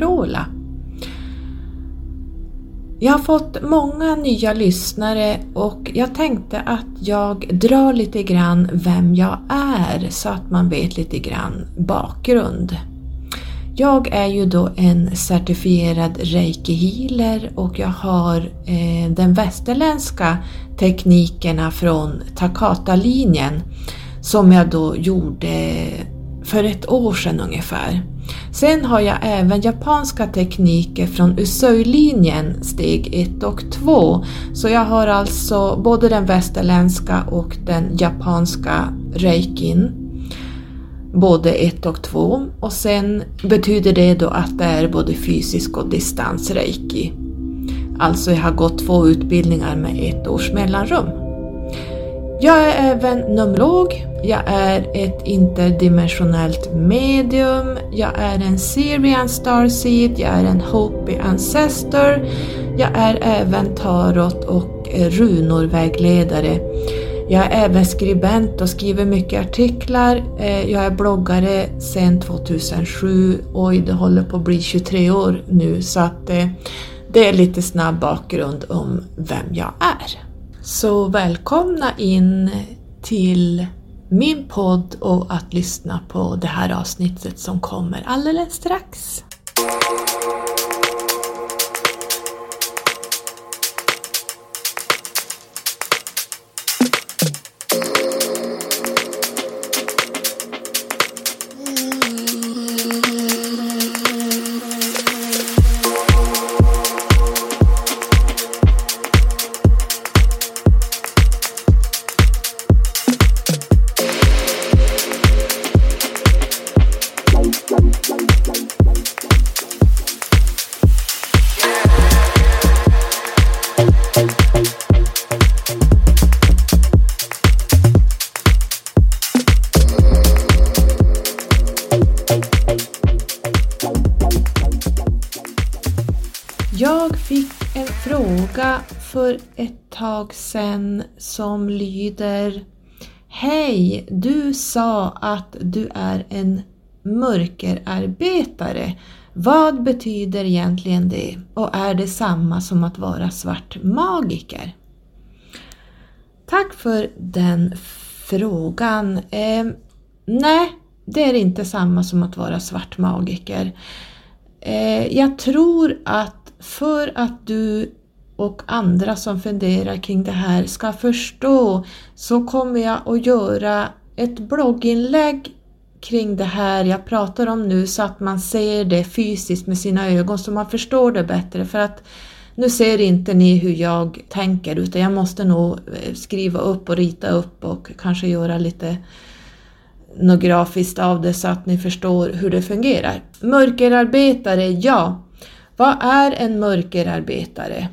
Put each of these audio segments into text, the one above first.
Carola. Jag har fått många nya lyssnare och jag tänkte att jag drar lite grann vem jag är så att man vet lite grann bakgrund. Jag är ju då en certifierad reiki healer och jag har eh, den västerländska teknikerna från Takata-linjen som jag då gjorde för ett år sedan ungefär. Sen har jag även japanska tekniker från Usui-linjen steg 1 och 2. Så jag har alltså både den västerländska och den japanska reikin. Både 1 och 2 och sen betyder det då att det är både fysisk och distansreiki. Alltså jag har gått två utbildningar med ett års mellanrum. Jag är även numerolog, jag är ett interdimensionellt medium, jag är en Syrian Starseed, jag är en Hopi Ancestor, jag är även tarot och runorvägledare. Jag är även skribent och skriver mycket artiklar. Eh, jag är bloggare sedan 2007 oj det håller på att bli 23 år nu så att eh, det är lite snabb bakgrund om vem jag är. Så välkomna in till min podd och att lyssna på det här avsnittet som kommer alldeles strax. Ett tag sedan som lyder Hej, du sa att du är en mörkerarbetare. Vad betyder egentligen det och är det samma som att vara svart magiker? Tack för den frågan. Eh, nej, det är inte samma som att vara svart magiker. Eh, jag tror att för att du och andra som funderar kring det här ska förstå så kommer jag att göra ett blogginlägg kring det här jag pratar om nu så att man ser det fysiskt med sina ögon så man förstår det bättre för att nu ser inte ni hur jag tänker utan jag måste nog eh, skriva upp och rita upp och kanske göra lite något grafiskt av det så att ni förstår hur det fungerar. Mörkerarbetare, ja. Vad är en mörkerarbetare?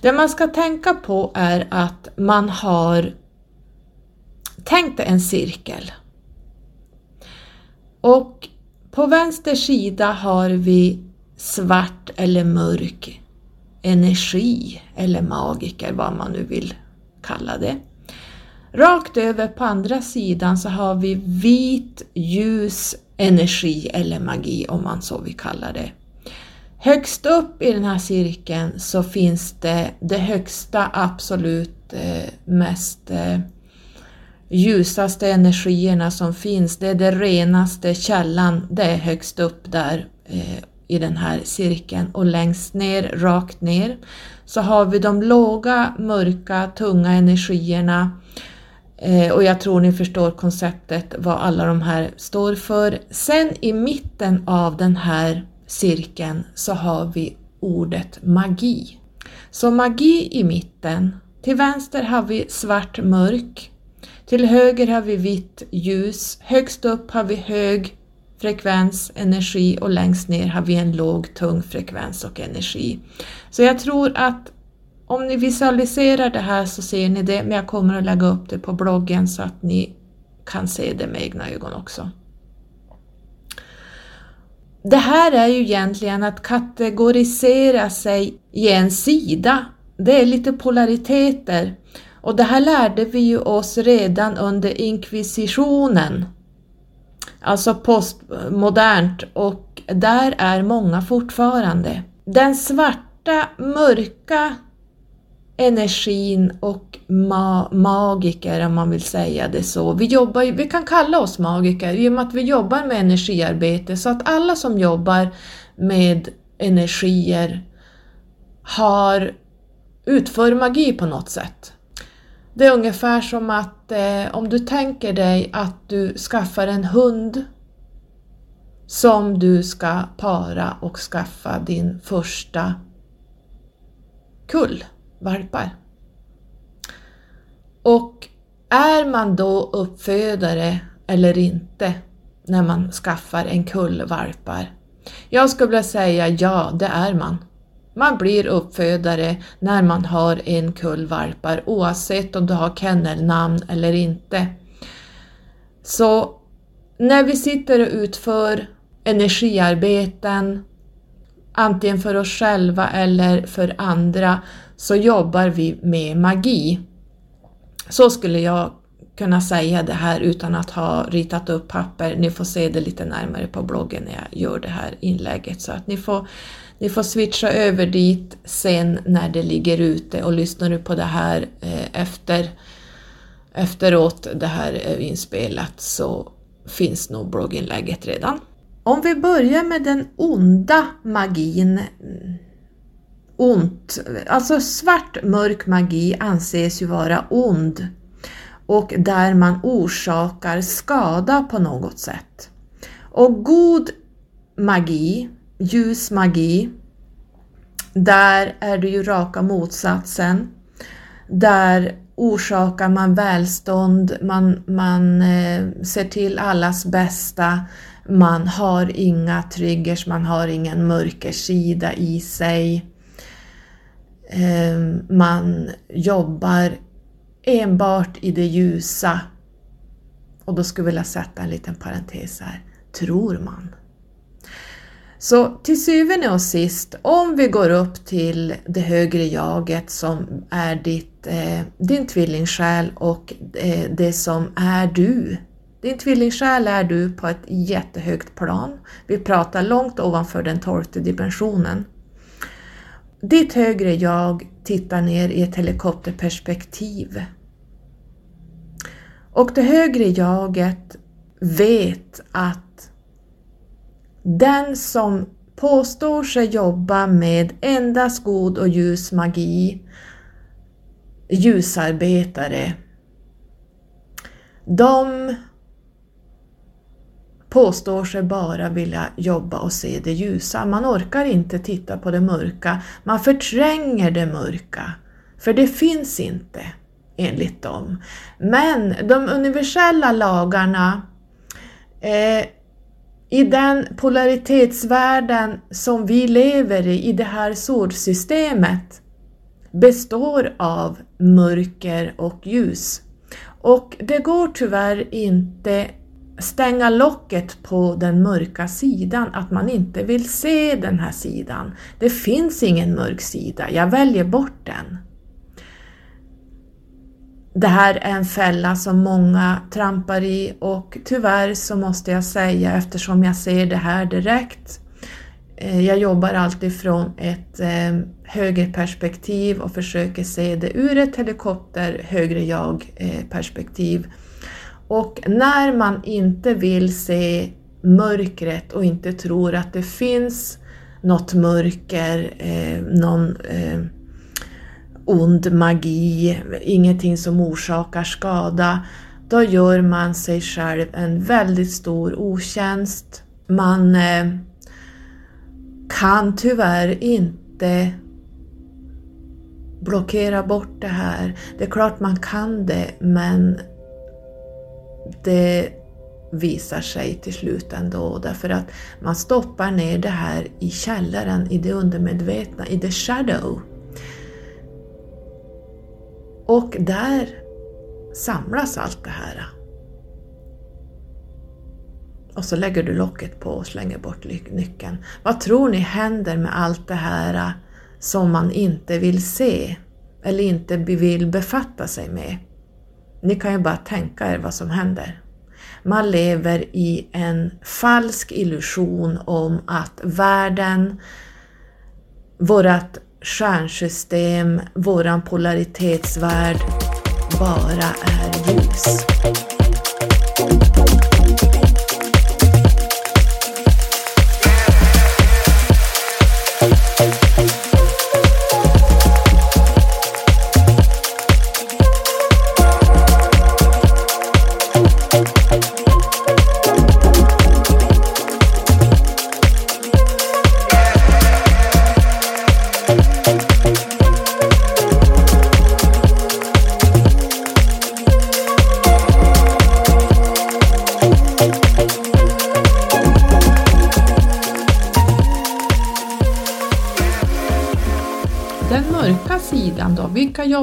Det man ska tänka på är att man har tänkt en cirkel. Och på vänster sida har vi svart eller mörk energi eller magiker, vad man nu vill kalla det. Rakt över på andra sidan så har vi vit ljus energi eller magi om man så vill kalla det. Högst upp i den här cirkeln så finns det det högsta, absolut eh, mest eh, ljusaste energierna som finns. Det är det renaste källan, det är högst upp där eh, i den här cirkeln och längst ner, rakt ner, så har vi de låga, mörka, tunga energierna och jag tror ni förstår konceptet vad alla de här står för. Sen i mitten av den här cirkeln så har vi ordet magi. Så magi i mitten. Till vänster har vi svart mörk. Till höger har vi vitt ljus. Högst upp har vi hög frekvens, energi och längst ner har vi en låg tung frekvens och energi. Så jag tror att om ni visualiserar det här så ser ni det, men jag kommer att lägga upp det på bloggen så att ni kan se det med egna ögon också. Det här är ju egentligen att kategorisera sig i en sida. Det är lite polariteter. Och det här lärde vi ju oss redan under inkvisitionen. alltså postmodernt och där är många fortfarande. Den svarta, mörka energin och ma magiker om man vill säga det så. Vi, jobbar, vi kan kalla oss magiker i och med att vi jobbar med energiarbete så att alla som jobbar med energier har utför magi på något sätt. Det är ungefär som att eh, om du tänker dig att du skaffar en hund som du ska para och skaffa din första kull valpar. Och är man då uppfödare eller inte när man skaffar en kull valpar? Jag skulle vilja säga ja, det är man. Man blir uppfödare när man har en kull valpar oavsett om du har kennelnamn eller inte. Så när vi sitter och utför energiarbeten, antingen för oss själva eller för andra, så jobbar vi med magi. Så skulle jag kunna säga det här utan att ha ritat upp papper. Ni får se det lite närmare på bloggen när jag gör det här inlägget så att ni får, ni får switcha över dit sen när det ligger ute och lyssnar du på det här eh, efter, efteråt det här är inspelat så finns nog blogginlägget redan. Om vi börjar med den onda magin ont, alltså svart mörk magi anses ju vara ond och där man orsakar skada på något sätt. Och god magi, ljus magi, där är det ju raka motsatsen. Där orsakar man välstånd, man, man eh, ser till allas bästa, man har inga triggers, man har ingen mörkersida i sig. Ehm, man jobbar enbart i det ljusa. Och då skulle jag vilja sätta en liten parentes här. Tror man? Så till syvende och sist, om vi går upp till det högre jaget som är ditt, eh, din tvillingsjäl och eh, det som är du. Din tvillingsjäl är du på ett jättehögt plan. Vi pratar långt ovanför den tolfte dimensionen. Ditt högre jag tittar ner i ett helikopterperspektiv. Och det högre jaget vet att den som påstår sig jobba med endast god och ljus magi, ljusarbetare, de påstår sig bara vilja jobba och se det ljusa. Man orkar inte titta på det mörka, man förtränger det mörka, för det finns inte enligt dem. Men de universella lagarna eh, i den polaritetsvärlden som vi lever i, i det här solsystemet, består av mörker och ljus. Och det går tyvärr inte stänga locket på den mörka sidan, att man inte vill se den här sidan. Det finns ingen mörk sida, jag väljer bort den. Det här är en fälla som många trampar i och tyvärr så måste jag säga eftersom jag ser det här direkt. Eh, jag jobbar alltid från ett eh, högerperspektiv och försöker se det ur ett helikopter högre jag-perspektiv. Eh, och när man inte vill se mörkret och inte tror att det finns något mörker, eh, någon eh, ond magi, ingenting som orsakar skada, då gör man sig själv en väldigt stor otjänst. Man eh, kan tyvärr inte blockera bort det här. Det är klart man kan det, men det visar sig till slut ändå därför att man stoppar ner det här i källaren, i det undermedvetna, i the shadow. Och där samlas allt det här. Och så lägger du locket på och slänger bort nyckeln. Vad tror ni händer med allt det här eh, som man inte vill se eller inte vill befatta sig med? Ni kan ju bara tänka er vad som händer. Man lever i en falsk illusion om att världen, vårat stjärnsystem, våran polaritetsvärld bara är ljus.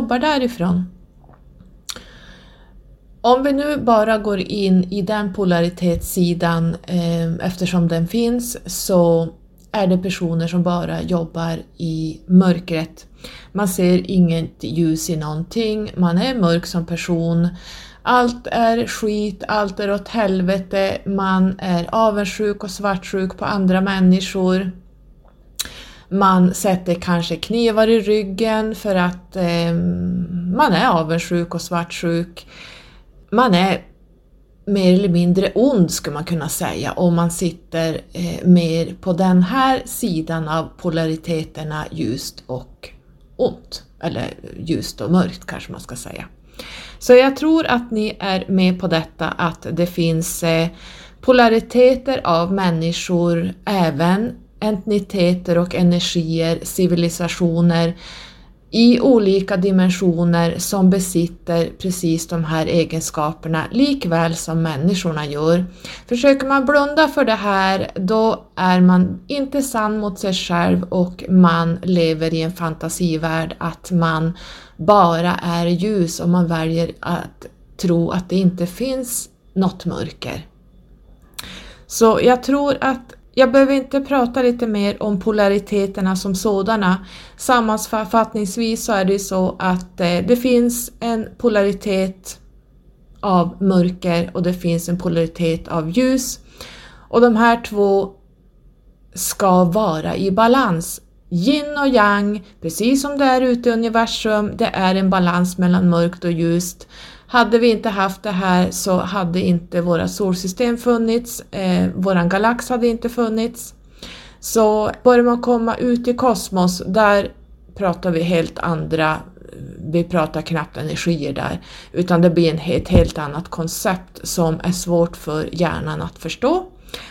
Jobbar därifrån? Om vi nu bara går in i den polaritetssidan eh, eftersom den finns så är det personer som bara jobbar i mörkret. Man ser inget ljus i någonting, man är mörk som person. Allt är skit, allt är åt helvete, man är avundsjuk och svartsjuk på andra människor. Man sätter kanske knivar i ryggen för att eh, man är avundsjuk och svartsjuk. Man är mer eller mindre ond skulle man kunna säga om man sitter eh, mer på den här sidan av polariteterna ljust och ont. Eller ljust och mörkt kanske man ska säga. Så jag tror att ni är med på detta att det finns eh, polariteter av människor även entiteter och energier, civilisationer i olika dimensioner som besitter precis de här egenskaperna likväl som människorna gör. Försöker man blunda för det här då är man inte sann mot sig själv och man lever i en fantasivärld att man bara är ljus och man väljer att tro att det inte finns något mörker. Så jag tror att jag behöver inte prata lite mer om polariteterna som sådana. Sammanfattningsvis så är det så att eh, det finns en polaritet av mörker och det finns en polaritet av ljus. Och de här två ska vara i balans. Yin och yang, precis som det är ute i universum, det är en balans mellan mörkt och ljust. Hade vi inte haft det här så hade inte våra solsystem funnits, eh, våran galax hade inte funnits. Så börjar man komma ut i kosmos, där pratar vi helt andra, vi pratar knappt energier där, utan det blir en, ett helt annat koncept som är svårt för hjärnan att förstå.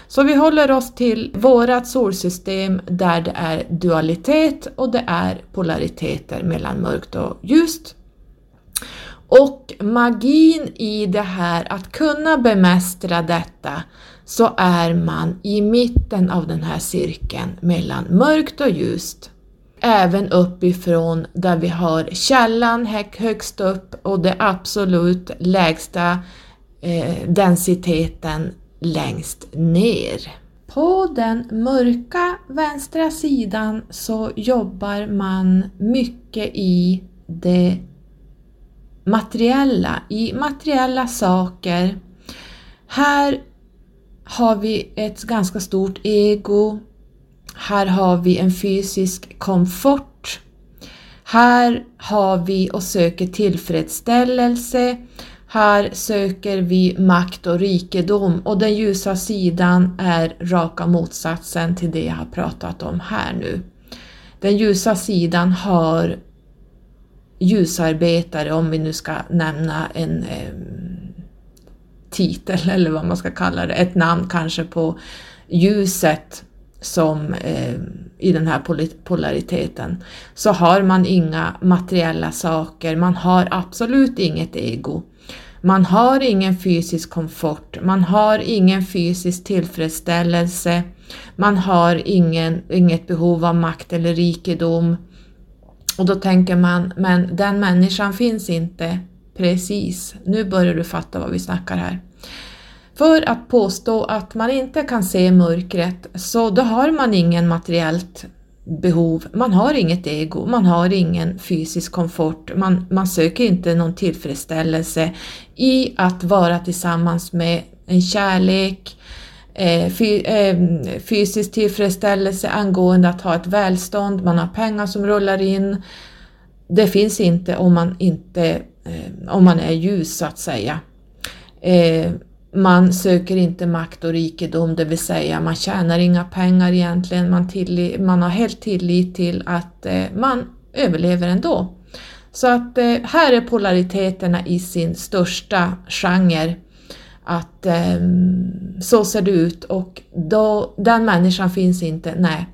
Så vi håller oss till vårat solsystem där det är dualitet och det är polariteter mellan mörkt och ljust. Och magin i det här att kunna bemästra detta så är man i mitten av den här cirkeln mellan mörkt och ljust. Även uppifrån där vi har källan högst upp och det absolut lägsta eh, densiteten längst ner. På den mörka vänstra sidan så jobbar man mycket i det materiella, i materiella saker. Här har vi ett ganska stort ego. Här har vi en fysisk komfort. Här har vi och söker tillfredsställelse. Här söker vi makt och rikedom och den ljusa sidan är raka motsatsen till det jag har pratat om här nu. Den ljusa sidan har ljusarbetare, om vi nu ska nämna en eh, titel eller vad man ska kalla det, ett namn kanske på ljuset som eh, i den här polariteten, så har man inga materiella saker, man har absolut inget ego. Man har ingen fysisk komfort, man har ingen fysisk tillfredsställelse, man har ingen, inget behov av makt eller rikedom, och då tänker man, men den människan finns inte. Precis, nu börjar du fatta vad vi snackar här. För att påstå att man inte kan se mörkret, så då har man ingen materiellt behov, man har inget ego, man har ingen fysisk komfort, man, man söker inte någon tillfredsställelse i att vara tillsammans med en kärlek, eh, Eh, eh, fysisk tillfredsställelse angående att ha ett välstånd, man har pengar som rullar in. Det finns inte om man inte eh, om man är ljus så att säga. Eh, man söker inte makt och rikedom, det vill säga man tjänar inga pengar egentligen, man, tillit, man har helt tillit till att eh, man överlever ändå. Så att eh, här är polariteterna i sin största genre. Att eh, så ser det ut och då, den människan finns inte, nej.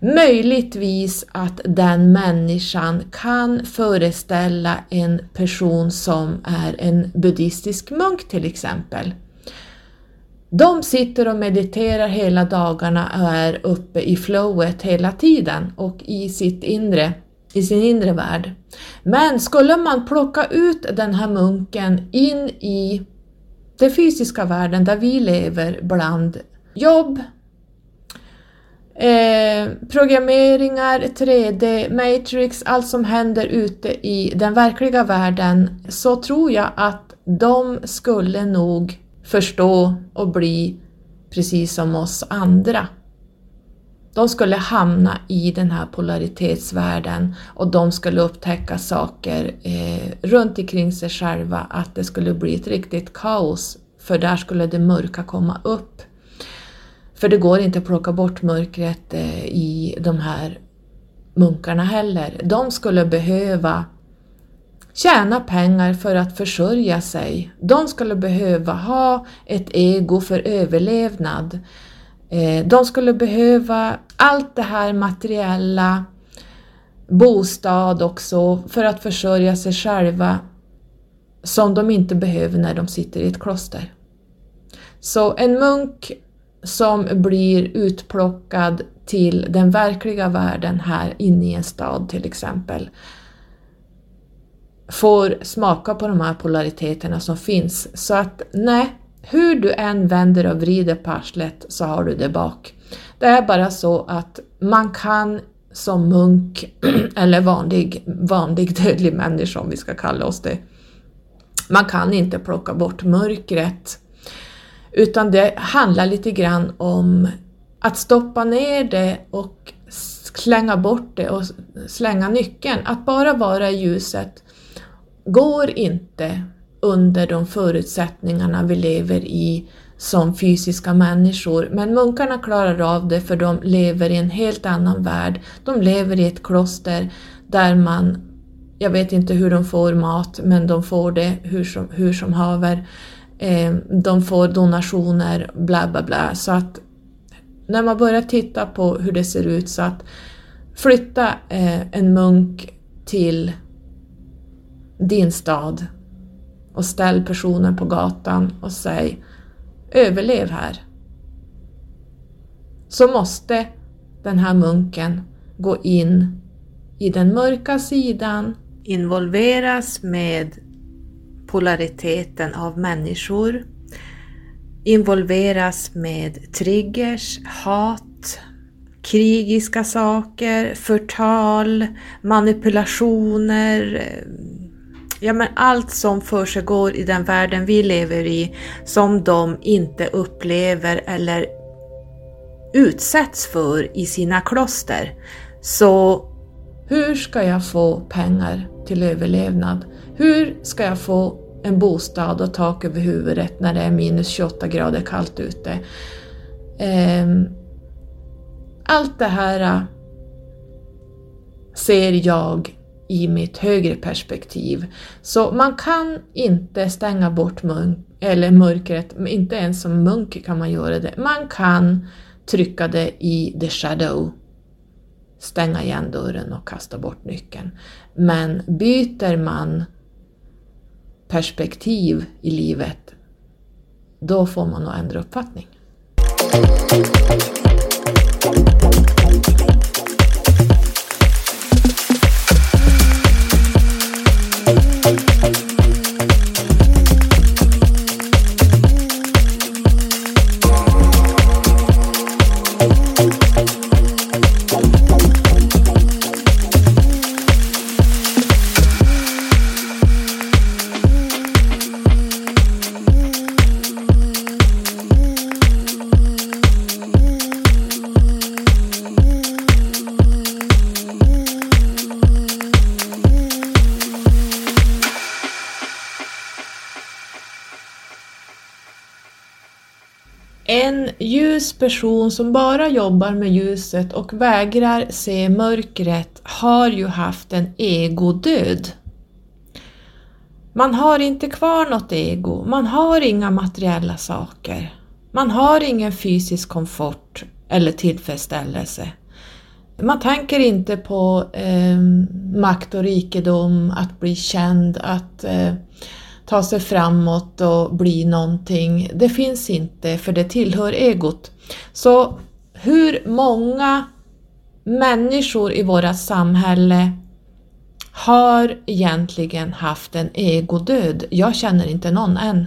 Möjligtvis att den människan kan föreställa en person som är en buddhistisk munk till exempel. De sitter och mediterar hela dagarna och är uppe i flowet hela tiden och i sitt inre, i sin inre värld. Men skulle man plocka ut den här munken in i den fysiska världen där vi lever bland jobb, eh, programmeringar, 3D, Matrix, allt som händer ute i den verkliga världen så tror jag att de skulle nog förstå och bli precis som oss andra. De skulle hamna i den här polaritetsvärlden och de skulle upptäcka saker eh, runt omkring sig själva, att det skulle bli ett riktigt kaos, för där skulle det mörka komma upp. För det går inte att plocka bort mörkret eh, i de här munkarna heller. De skulle behöva tjäna pengar för att försörja sig. De skulle behöva ha ett ego för överlevnad. Eh, de skulle behöva allt det här materiella, bostad också, för att försörja sig själva som de inte behöver när de sitter i ett kloster. Så en munk som blir utplockad till den verkliga världen här inne i en stad till exempel, får smaka på de här polariteterna som finns. Så att nej, hur du än vänder och vrider på arslet så har du det bak. Det är bara så att man kan som munk, eller vanlig, vanlig dödlig människa om vi ska kalla oss det, man kan inte plocka bort mörkret. Utan det handlar lite grann om att stoppa ner det och slänga bort det och slänga nyckeln. Att bara vara i ljuset går inte under de förutsättningarna vi lever i som fysiska människor. Men munkarna klarar av det för de lever i en helt annan värld. De lever i ett kloster där man, jag vet inte hur de får mat, men de får det hur som, hur som haver. Eh, de får donationer, bla bla bla. Så att när man börjar titta på hur det ser ut så att flytta eh, en munk till din stad och ställ personen på gatan och säg överlev här. Så måste den här munken gå in i den mörka sidan, involveras med polariteten av människor, involveras med triggers, hat, krigiska saker, förtal, manipulationer, ja men allt som för sig går i den världen vi lever i som de inte upplever eller utsätts för i sina kloster. Så hur ska jag få pengar till överlevnad? Hur ska jag få en bostad och tak över huvudet när det är minus 28 grader kallt ute? Ehm, allt det här äh, ser jag i mitt högre perspektiv. Så man kan inte stänga bort mörk eller mörkret, inte ens som munk kan man göra det. Man kan trycka det i the shadow, stänga igen dörren och kasta bort nyckeln. Men byter man perspektiv i livet, då får man nog ändra uppfattning. Ljus person som bara jobbar med ljuset och vägrar se mörkret har ju haft en egodöd. Man har inte kvar något ego, man har inga materiella saker. Man har ingen fysisk komfort eller tillfredsställelse. Man tänker inte på eh, makt och rikedom, att bli känd, att eh, ta sig framåt och bli någonting. Det finns inte för det tillhör egot. Så hur många människor i vårt samhälle har egentligen haft en egodöd? Jag känner inte någon än.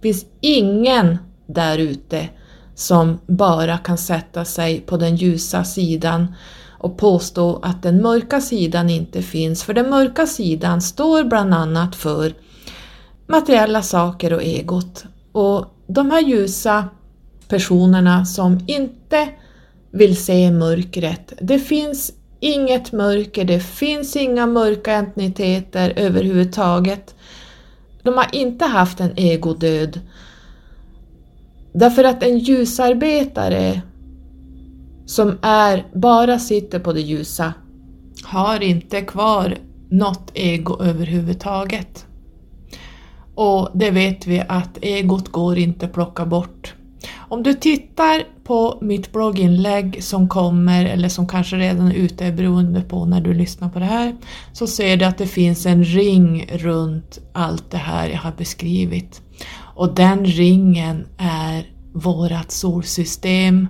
Det finns ingen där ute som bara kan sätta sig på den ljusa sidan och påstå att den mörka sidan inte finns, för den mörka sidan står bland annat för materiella saker och egot. Och de här ljusa personerna som inte vill se mörkret, det finns inget mörker, det finns inga mörka entiteter överhuvudtaget. De har inte haft en egodöd Därför att en ljusarbetare som är, bara sitter på det ljusa har inte kvar något ego överhuvudtaget. Och det vet vi att egot går inte att plocka bort. Om du tittar på mitt blogginlägg som kommer eller som kanske redan är ute beroende på när du lyssnar på det här så ser du att det finns en ring runt allt det här jag har beskrivit. Och den ringen är vårat solsystem,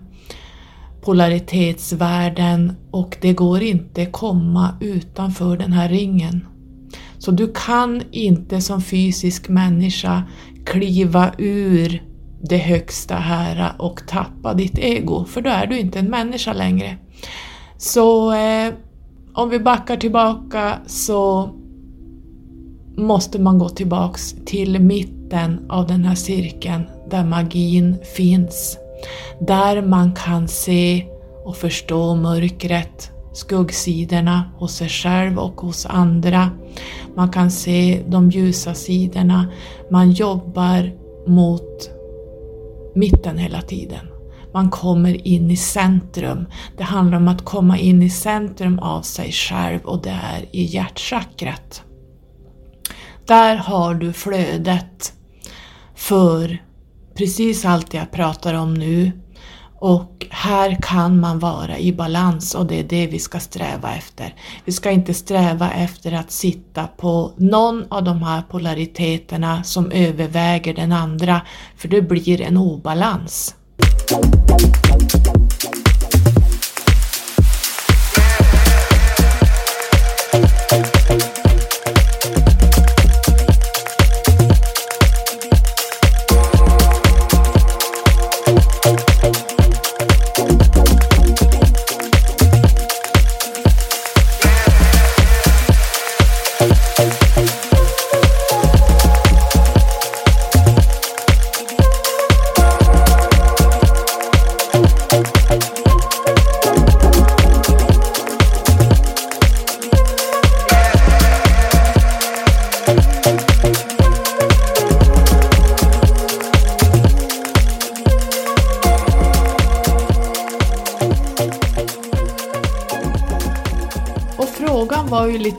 polaritetsvärden och det går inte komma utanför den här ringen. Så du kan inte som fysisk människa kliva ur det högsta här och tappa ditt ego, för då är du inte en människa längre. Så eh, om vi backar tillbaka så måste man gå tillbaks till mitten av den här cirkeln där magin finns. Där man kan se och förstå mörkret, skuggsidorna hos sig själv och hos andra. Man kan se de ljusa sidorna. Man jobbar mot mitten hela tiden. Man kommer in i centrum. Det handlar om att komma in i centrum av sig själv och det är i hjärtchakrat. Där har du flödet för precis allt jag pratar om nu och här kan man vara i balans och det är det vi ska sträva efter. Vi ska inte sträva efter att sitta på någon av de här polariteterna som överväger den andra, för det blir en obalans.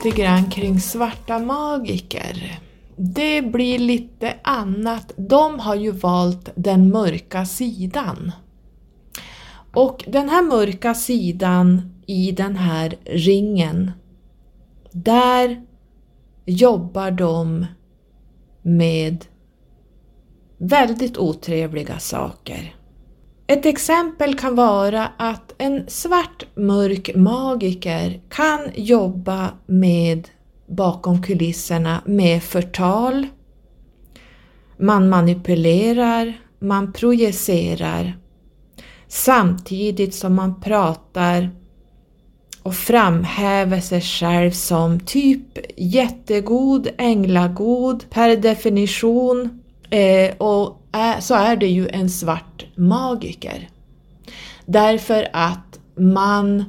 Lite grann kring svarta magiker. Det blir lite annat. De har ju valt den mörka sidan. Och den här mörka sidan i den här ringen, där jobbar de med väldigt otrevliga saker. Ett exempel kan vara att en svart mörk magiker kan jobba med bakom kulisserna med förtal. Man manipulerar, man projicerar samtidigt som man pratar och framhäver sig själv som typ jättegod, änglagod per definition eh, och är, så är det ju en svart magiker. Därför att man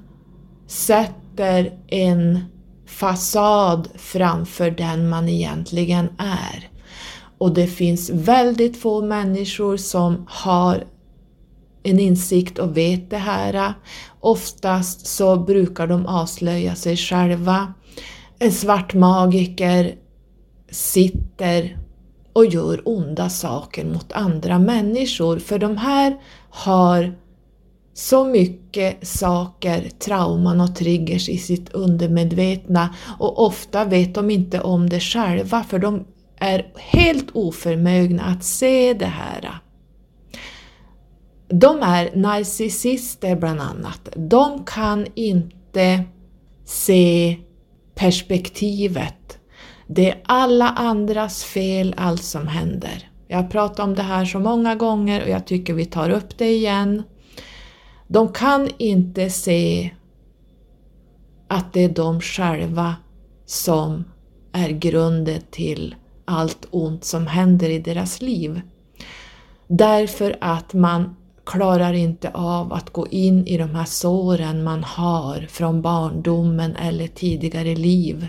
sätter en fasad framför den man egentligen är. och det finns väldigt få människor som har en insikt och vet det här. Oftast så brukar de avslöja sig själva. En svart magiker sitter och gör onda saker mot andra människor för de här har så mycket saker, trauman och triggers i sitt undermedvetna och ofta vet de inte om det själva för de är helt oförmögna att se det här. De är narcissister bland annat. De kan inte se perspektivet. Det är alla andras fel allt som händer. Jag har pratat om det här så många gånger och jag tycker vi tar upp det igen. De kan inte se att det är de själva som är grunden till allt ont som händer i deras liv. Därför att man klarar inte av att gå in i de här såren man har från barndomen eller tidigare liv.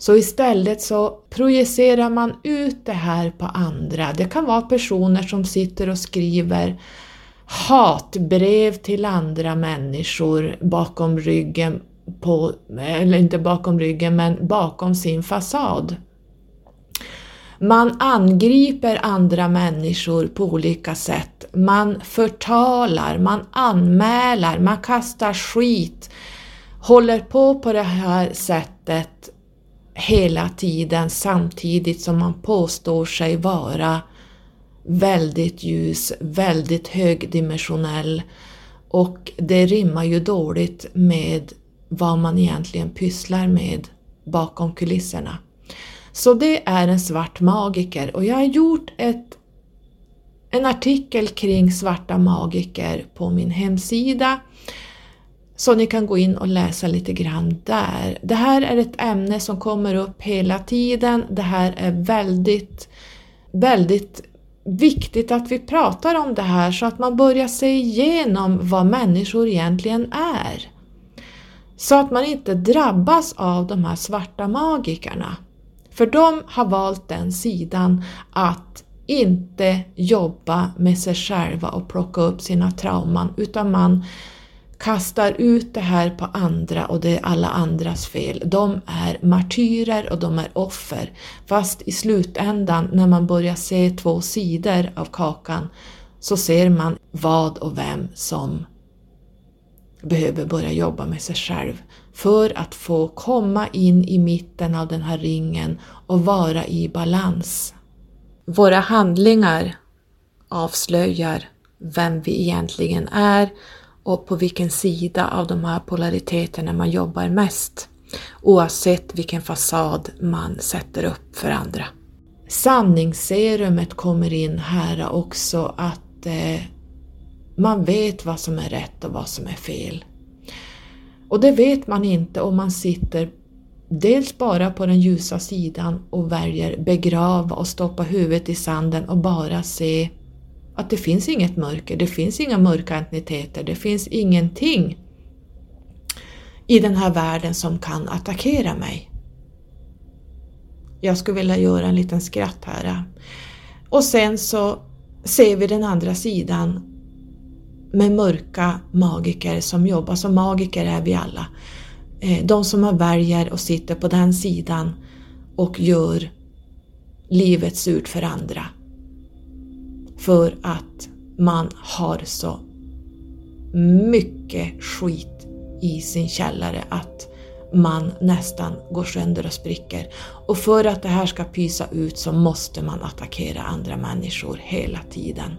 Så istället så projicerar man ut det här på andra. Det kan vara personer som sitter och skriver hatbrev till andra människor bakom ryggen på, eller inte bakom ryggen, men bakom sin fasad. Man angriper andra människor på olika sätt. Man förtalar, man anmäler, man kastar skit. Håller på på det här sättet hela tiden samtidigt som man påstår sig vara väldigt ljus, väldigt högdimensionell. Och det rimmar ju dåligt med vad man egentligen pysslar med bakom kulisserna. Så det är en svart magiker. Och jag har gjort ett, en artikel kring svarta magiker på min hemsida så ni kan gå in och läsa lite grann där. Det här är ett ämne som kommer upp hela tiden. Det här är väldigt, väldigt viktigt att vi pratar om det här så att man börjar se igenom vad människor egentligen är. Så att man inte drabbas av de här svarta magikerna. För de har valt den sidan att inte jobba med sig själva och plocka upp sina trauman utan man kastar ut det här på andra och det är alla andras fel. De är martyrer och de är offer. Fast i slutändan när man börjar se två sidor av kakan så ser man vad och vem som behöver börja jobba med sig själv för att få komma in i mitten av den här ringen och vara i balans. Våra handlingar avslöjar vem vi egentligen är och på vilken sida av de här polariteterna man jobbar mest, oavsett vilken fasad man sätter upp för andra. Sanningsserumet kommer in här också att eh, man vet vad som är rätt och vad som är fel. Och det vet man inte om man sitter dels bara på den ljusa sidan och väljer begrava och stoppa huvudet i sanden och bara se att det finns inget mörker, det finns inga mörka entiteter, det finns ingenting i den här världen som kan attackera mig. Jag skulle vilja göra en liten skratt här. Och sen så ser vi den andra sidan med mörka magiker som jobbar, som magiker är vi alla. Eh, de som väljer och sitter på den sidan och gör livet surt för andra. För att man har så mycket skit i sin källare att man nästan går sönder och spricker. Och för att det här ska pysa ut så måste man attackera andra människor hela tiden.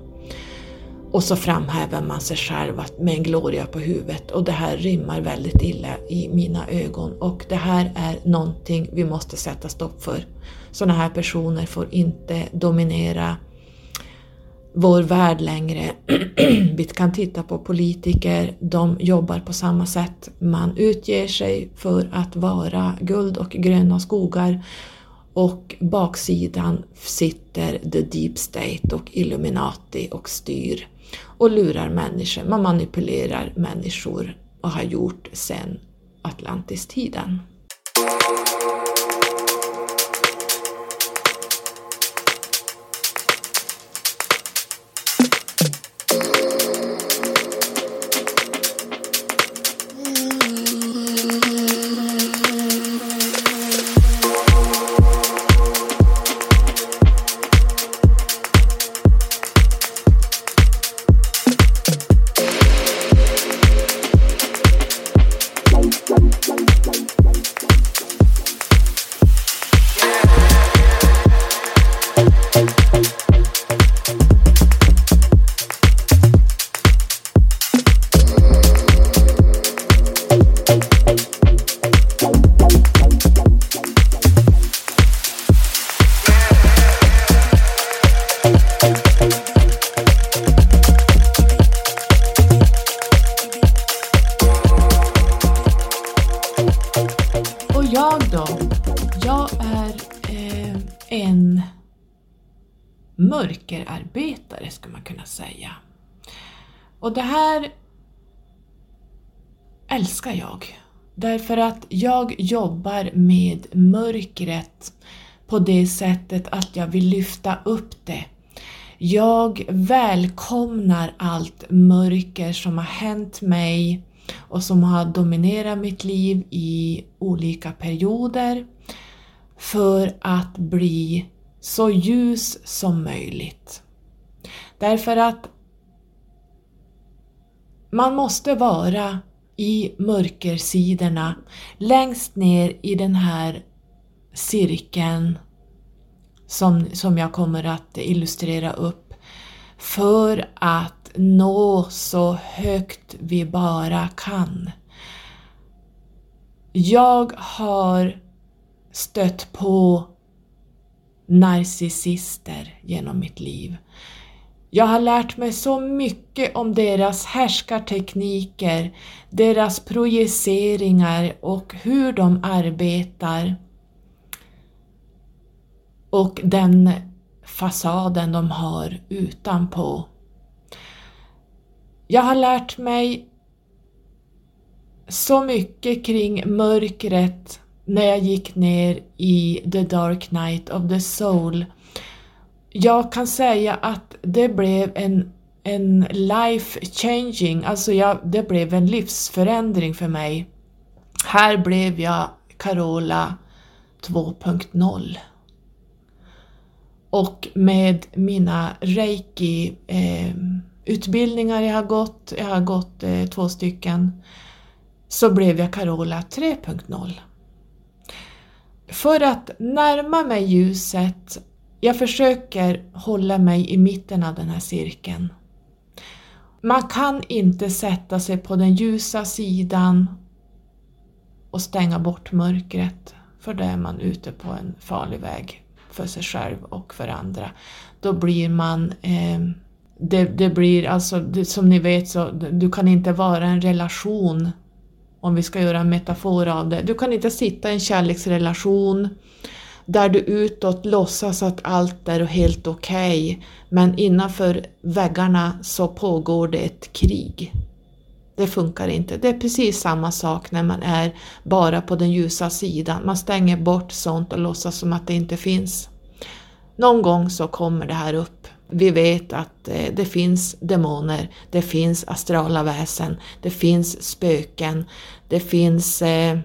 Och så framhäver man sig själv med en gloria på huvudet och det här rimmar väldigt illa i mina ögon och det här är någonting vi måste sätta stopp för. Sådana här personer får inte dominera vår värld längre. Vi kan titta på politiker, de jobbar på samma sätt. Man utger sig för att vara guld och gröna skogar och baksidan sitter the deep state och Illuminati och styr och lurar människor. Man manipulerar människor och har gjort sedan Atlantis-tiden. En mörkerarbetare skulle man kunna säga. Och det här älskar jag. Därför att jag jobbar med mörkret på det sättet att jag vill lyfta upp det. Jag välkomnar allt mörker som har hänt mig och som har dominerat mitt liv i olika perioder för att bli så ljus som möjligt. Därför att man måste vara i mörkersidorna längst ner i den här cirkeln som, som jag kommer att illustrera upp för att nå så högt vi bara kan. Jag har stött på narcissister genom mitt liv. Jag har lärt mig så mycket om deras härskartekniker, deras projiceringar och hur de arbetar. Och den fasaden de har utanpå. Jag har lärt mig så mycket kring mörkret när jag gick ner i The Dark Night of the Soul. Jag kan säga att det blev en, en life changing, alltså jag, det blev en livsförändring för mig. Här blev jag Carola 2.0. Och med mina reiki eh, utbildningar jag har gått, jag har gått eh, två stycken, så blev jag Carola 3.0. För att närma mig ljuset, jag försöker hålla mig i mitten av den här cirkeln. Man kan inte sätta sig på den ljusa sidan och stänga bort mörkret, för då är man ute på en farlig väg för sig själv och för andra. Då blir man eh, det, det, blir alltså, det, som ni vet så, du kan inte vara en relation om vi ska göra en metafor av det. Du kan inte sitta i en kärleksrelation där du utåt låtsas att allt är helt okej, okay, men innanför väggarna så pågår det ett krig. Det funkar inte. Det är precis samma sak när man är bara på den ljusa sidan. Man stänger bort sånt och låtsas som att det inte finns. Någon gång så kommer det här upp vi vet att eh, det finns demoner, det finns astrala väsen, det finns spöken, det finns eh,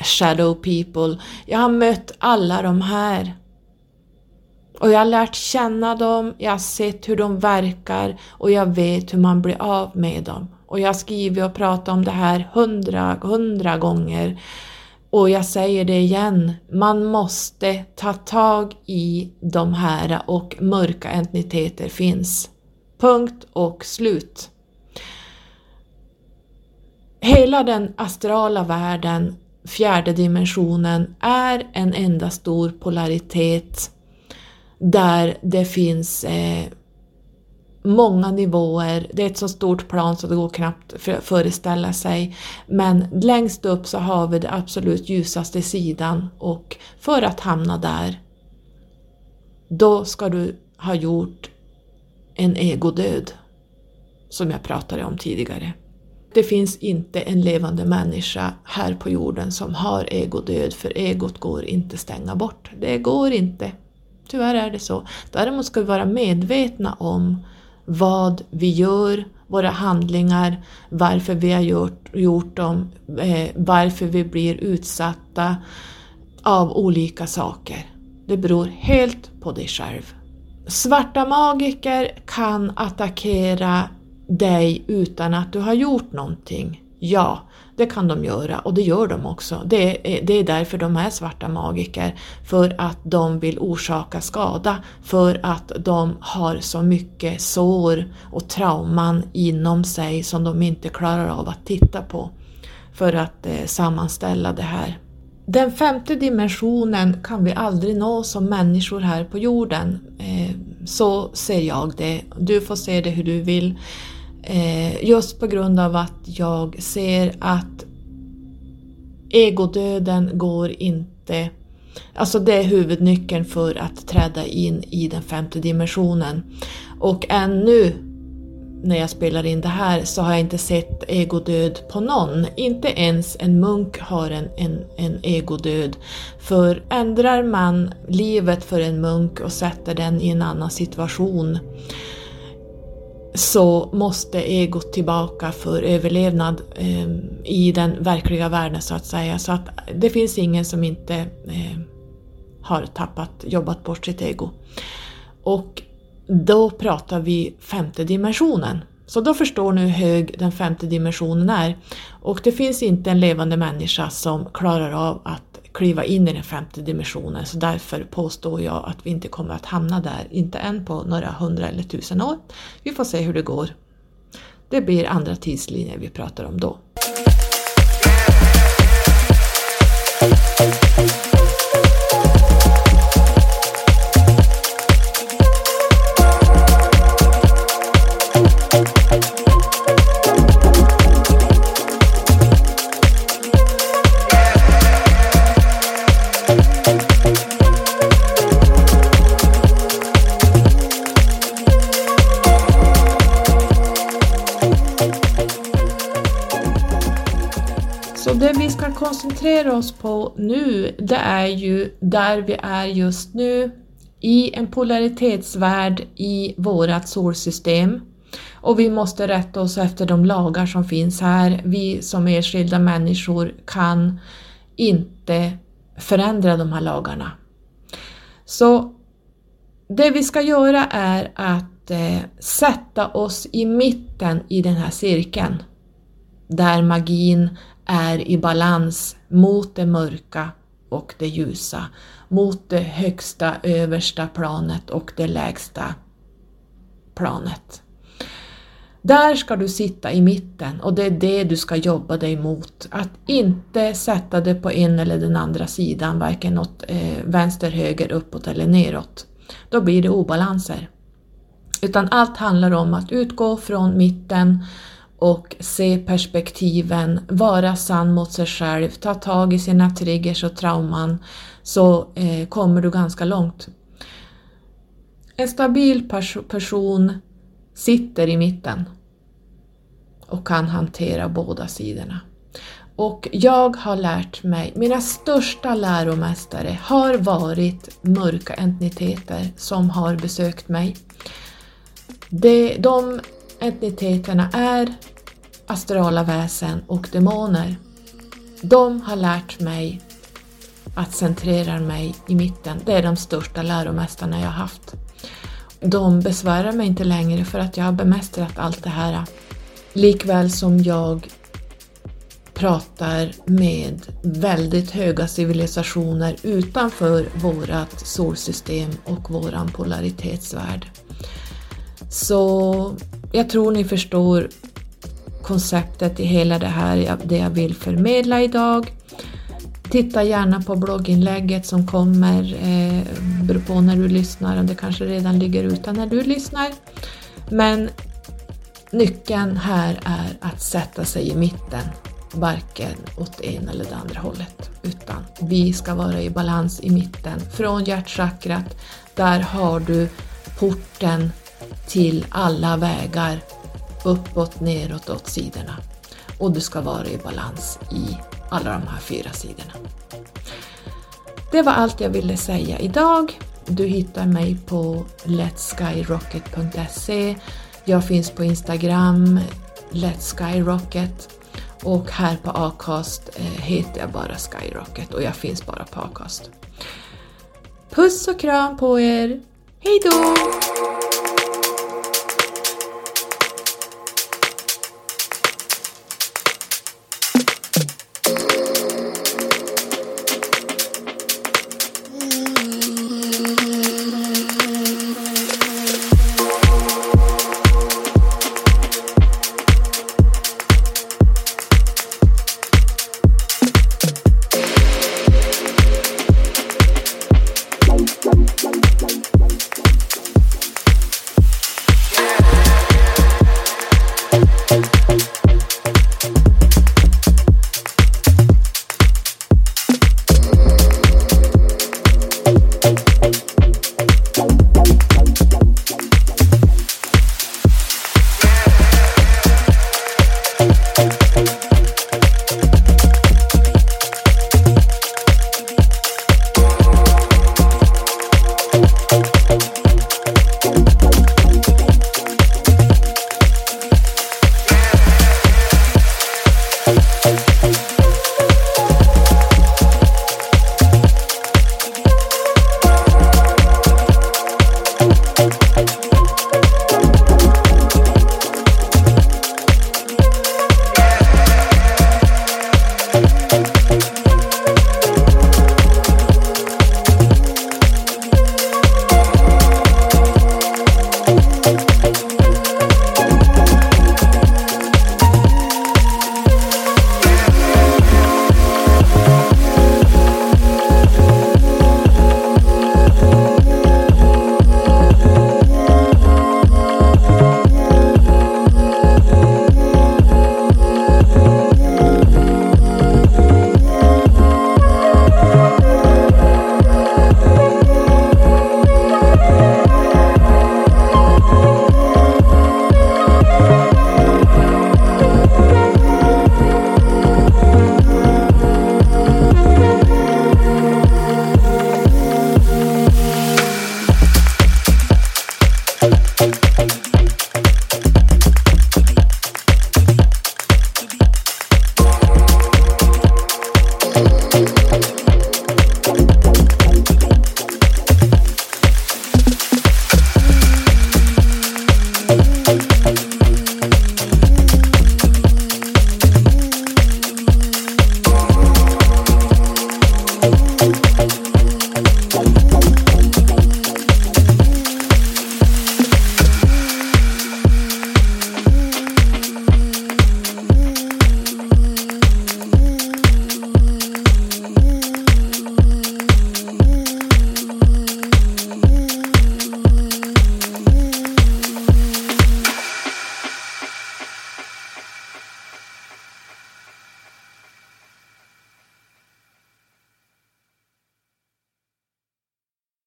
shadow people. Jag har mött alla de här. Och jag har lärt känna dem, jag har sett hur de verkar och jag vet hur man blir av med dem. Och jag har skrivit och pratat om det här hundra, hundra gånger. Och jag säger det igen, man måste ta tag i de här och mörka entiteter finns. Punkt och slut. Hela den astrala världen, fjärde dimensionen, är en enda stor polaritet där det finns eh, många nivåer, det är ett så stort plan så det går knappt att föreställa sig. Men längst upp så har vi den absolut ljusaste sidan och för att hamna där, då ska du ha gjort en egodöd, som jag pratade om tidigare. Det finns inte en levande människa här på jorden som har egodöd, för egot går inte stänga bort. Det går inte. Tyvärr är det så. Däremot ska vi vara medvetna om vad vi gör, våra handlingar, varför vi har gjort, gjort dem, eh, varför vi blir utsatta av olika saker. Det beror helt på dig själv. Svarta magiker kan attackera dig utan att du har gjort någonting. Ja, det kan de göra och det gör de också. Det är, det är därför de är svarta magiker. För att de vill orsaka skada. För att de har så mycket sår och trauman inom sig som de inte klarar av att titta på. För att eh, sammanställa det här. Den femte dimensionen kan vi aldrig nå som människor här på jorden. Eh, så ser jag det. Du får se det hur du vill. Eh, just på grund av att jag ser att egodöden går inte Alltså det är huvudnyckeln för att träda in i den femte dimensionen. Och ännu när jag spelar in det här så har jag inte sett egodöd på någon. Inte ens en munk har en, en, en egodöd. För ändrar man livet för en munk och sätter den i en annan situation så måste egot tillbaka för överlevnad eh, i den verkliga världen så att säga. Så att det finns ingen som inte eh, har tappat, jobbat bort sitt ego. Och då pratar vi femte dimensionen. Så då förstår ni hur hög den femte dimensionen är. Och det finns inte en levande människa som klarar av att kliva in i den femte dimensionen så därför påstår jag att vi inte kommer att hamna där, inte än på några hundra eller tusen år. Vi får se hur det går. Det blir andra tidslinjer vi pratar om då. Koncentrera oss på nu, det är ju där vi är just nu, i en polaritetsvärld i vårat solsystem. Och vi måste rätta oss efter de lagar som finns här. Vi som enskilda människor kan inte förändra de här lagarna. Så det vi ska göra är att eh, sätta oss i mitten i den här cirkeln där magin är i balans mot det mörka och det ljusa, mot det högsta översta planet och det lägsta planet. Där ska du sitta i mitten och det är det du ska jobba dig mot. Att inte sätta dig på en eller den andra sidan, varken åt eh, vänster, höger, uppåt eller neråt. Då blir det obalanser. Utan allt handlar om att utgå från mitten och se perspektiven, vara sann mot sig själv, ta tag i sina triggers och trauman så eh, kommer du ganska långt. En stabil pers person sitter i mitten och kan hantera båda sidorna. Och jag har lärt mig, mina största läromästare har varit mörka entiteter som har besökt mig. De, de entiteterna är astrala väsen och demoner. De har lärt mig att centrera mig i mitten. Det är de största läromästarna jag har haft. De besvärar mig inte längre för att jag har bemästrat allt det här. Likväl som jag pratar med väldigt höga civilisationer utanför vårat solsystem och våran polaritetsvärld. Så jag tror ni förstår konceptet i hela det här, det jag vill förmedla idag. Titta gärna på blogginlägget som kommer, eh, beror på när du lyssnar, det kanske redan ligger ute när du lyssnar. Men nyckeln här är att sätta sig i mitten, varken åt ena eller det andra hållet, utan vi ska vara i balans i mitten. Från hjärtchakrat, där har du porten till alla vägar uppåt, neråt, åt sidorna. Och du ska vara i balans i alla de här fyra sidorna. Det var allt jag ville säga idag. Du hittar mig på letskyrocket.se. Jag finns på Instagram, letskyrocket och här på Acast eh, heter jag bara Skyrocket och jag finns bara på Acast. Puss och kram på er! Hejdå!